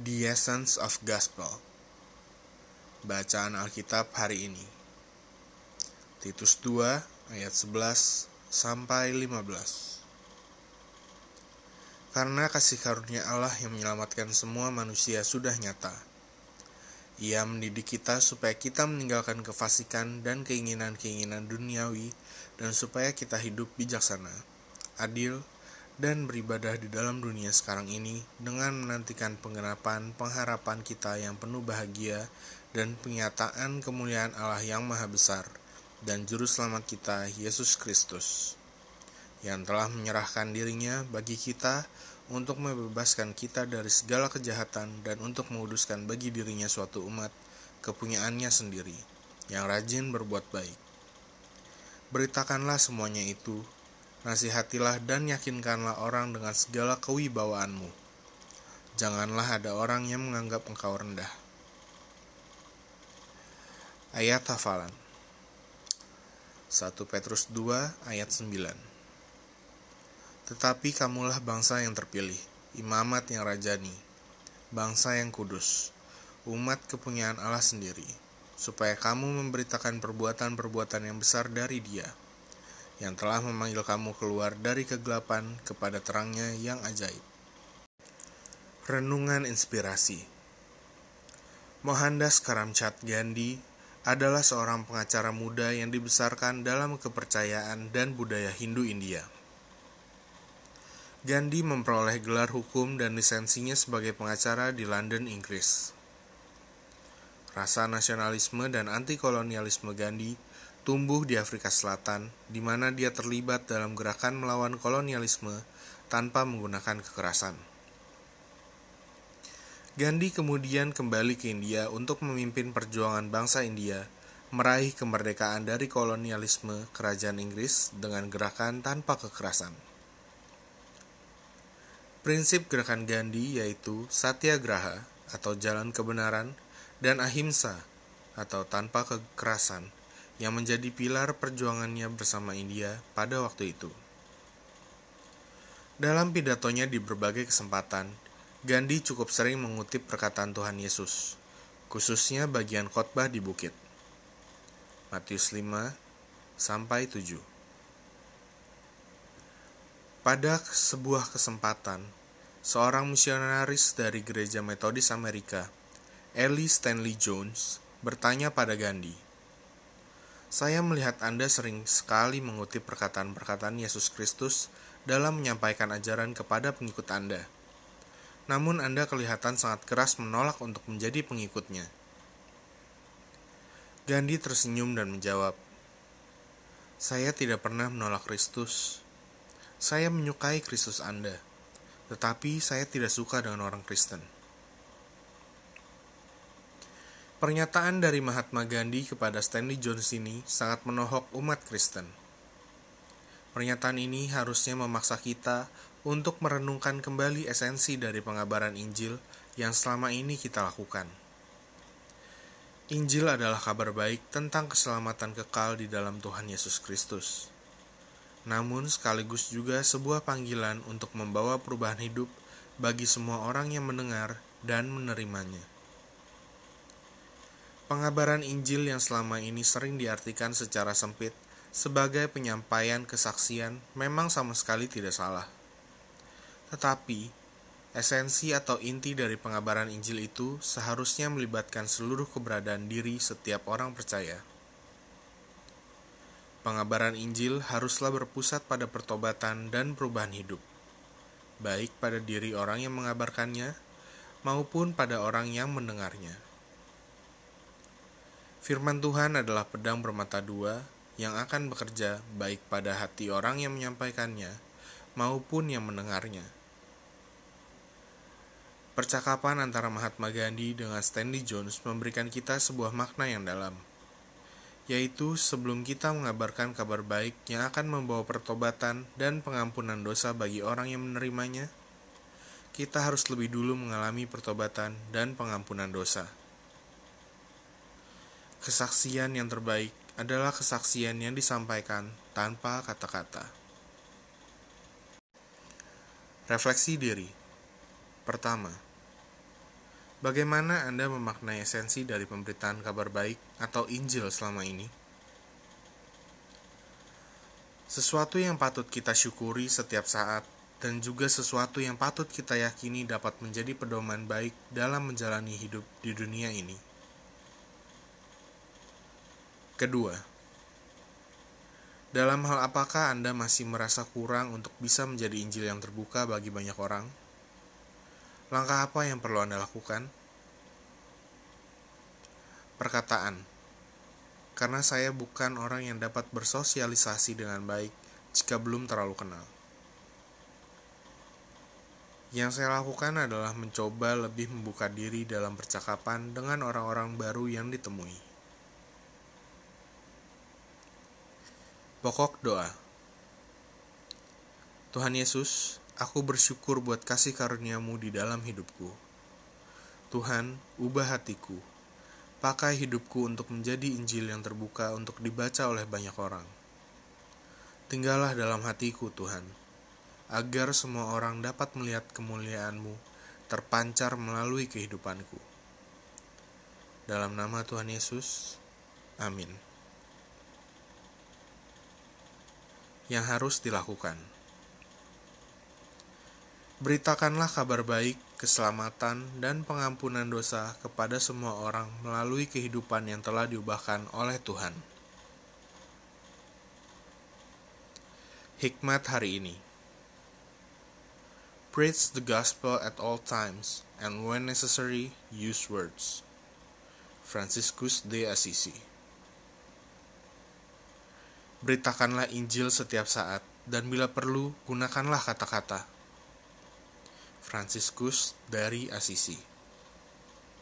The Essence of Gospel. Bacaan Alkitab hari ini. Titus 2 ayat 11 sampai 15 Karena kasih karunia Allah yang menyelamatkan semua manusia sudah nyata. Ia mendidik kita supaya kita meninggalkan kefasikan dan keinginan-keinginan duniawi dan supaya kita hidup bijaksana, adil, dan beribadah di dalam dunia sekarang ini dengan menantikan penggenapan pengharapan kita yang penuh bahagia dan penyataan kemuliaan Allah yang maha besar dan juru selamat kita Yesus Kristus yang telah menyerahkan dirinya bagi kita untuk membebaskan kita dari segala kejahatan dan untuk menguduskan bagi dirinya suatu umat kepunyaannya sendiri yang rajin berbuat baik. Beritakanlah semuanya itu Nasihatilah dan yakinkanlah orang dengan segala kewibawaanmu. Janganlah ada orang yang menganggap engkau rendah. Ayat hafalan 1 Petrus 2 ayat 9 Tetapi kamulah bangsa yang terpilih, imamat yang rajani, bangsa yang kudus, umat kepunyaan Allah sendiri, supaya kamu memberitakan perbuatan-perbuatan yang besar dari dia, yang telah memanggil kamu keluar dari kegelapan kepada terangnya yang ajaib. Renungan Inspirasi Mohandas Karamchat Gandhi adalah seorang pengacara muda yang dibesarkan dalam kepercayaan dan budaya Hindu India. Gandhi memperoleh gelar hukum dan lisensinya sebagai pengacara di London, Inggris. Rasa nasionalisme dan anti-kolonialisme Gandhi tumbuh di Afrika Selatan, di mana dia terlibat dalam gerakan melawan kolonialisme tanpa menggunakan kekerasan. Gandhi kemudian kembali ke India untuk memimpin perjuangan bangsa India meraih kemerdekaan dari kolonialisme kerajaan Inggris dengan gerakan tanpa kekerasan. Prinsip gerakan Gandhi yaitu satyagraha atau jalan kebenaran dan ahimsa atau tanpa kekerasan yang menjadi pilar perjuangannya bersama India pada waktu itu. Dalam pidatonya di berbagai kesempatan, Gandhi cukup sering mengutip perkataan Tuhan Yesus, khususnya bagian khotbah di bukit. Matius 5 sampai 7. Pada sebuah kesempatan, seorang misionaris dari gereja Metodis Amerika, Ellie Stanley Jones, bertanya pada Gandhi, saya melihat Anda sering sekali mengutip perkataan-perkataan Yesus Kristus dalam menyampaikan ajaran kepada pengikut Anda. Namun Anda kelihatan sangat keras menolak untuk menjadi pengikutnya. Gandhi tersenyum dan menjawab, "Saya tidak pernah menolak Kristus. Saya menyukai Kristus Anda, tetapi saya tidak suka dengan orang Kristen." Pernyataan dari Mahatma Gandhi kepada Stanley Jones ini sangat menohok umat Kristen. Pernyataan ini harusnya memaksa kita untuk merenungkan kembali esensi dari pengabaran Injil yang selama ini kita lakukan. Injil adalah kabar baik tentang keselamatan kekal di dalam Tuhan Yesus Kristus. Namun sekaligus juga sebuah panggilan untuk membawa perubahan hidup bagi semua orang yang mendengar dan menerimanya. Pengabaran Injil yang selama ini sering diartikan secara sempit sebagai penyampaian kesaksian memang sama sekali tidak salah. Tetapi, esensi atau inti dari pengabaran Injil itu seharusnya melibatkan seluruh keberadaan diri setiap orang percaya. Pengabaran Injil haruslah berpusat pada pertobatan dan perubahan hidup, baik pada diri orang yang mengabarkannya maupun pada orang yang mendengarnya. Firman Tuhan adalah pedang bermata dua yang akan bekerja baik pada hati orang yang menyampaikannya maupun yang mendengarnya. Percakapan antara Mahatma Gandhi dengan Stanley Jones memberikan kita sebuah makna yang dalam, yaitu sebelum kita mengabarkan kabar baik yang akan membawa pertobatan dan pengampunan dosa bagi orang yang menerimanya, kita harus lebih dulu mengalami pertobatan dan pengampunan dosa. Kesaksian yang terbaik adalah kesaksian yang disampaikan tanpa kata-kata. Refleksi diri. Pertama, Bagaimana Anda memaknai esensi dari pemberitaan kabar baik atau Injil selama ini? Sesuatu yang patut kita syukuri setiap saat dan juga sesuatu yang patut kita yakini dapat menjadi pedoman baik dalam menjalani hidup di dunia ini. Kedua, dalam hal apakah Anda masih merasa kurang untuk bisa menjadi Injil yang terbuka bagi banyak orang? Langkah apa yang perlu Anda lakukan? Perkataan, karena saya bukan orang yang dapat bersosialisasi dengan baik jika belum terlalu kenal. Yang saya lakukan adalah mencoba lebih membuka diri dalam percakapan dengan orang-orang baru yang ditemui. Pokok doa Tuhan Yesus, Aku bersyukur buat kasih karuniamu di dalam hidupku. Tuhan, ubah hatiku. Pakai hidupku untuk menjadi Injil yang terbuka untuk dibaca oleh banyak orang. Tinggallah dalam hatiku, Tuhan, agar semua orang dapat melihat kemuliaanmu terpancar melalui kehidupanku. Dalam nama Tuhan Yesus, amin. Yang harus dilakukan Beritakanlah kabar baik, keselamatan, dan pengampunan dosa kepada semua orang melalui kehidupan yang telah diubahkan oleh Tuhan. Hikmat hari ini Preach the gospel at all times, and when necessary, use words. Franciscus de Assisi Beritakanlah Injil setiap saat, dan bila perlu, gunakanlah kata-kata. Franciscus dari Assisi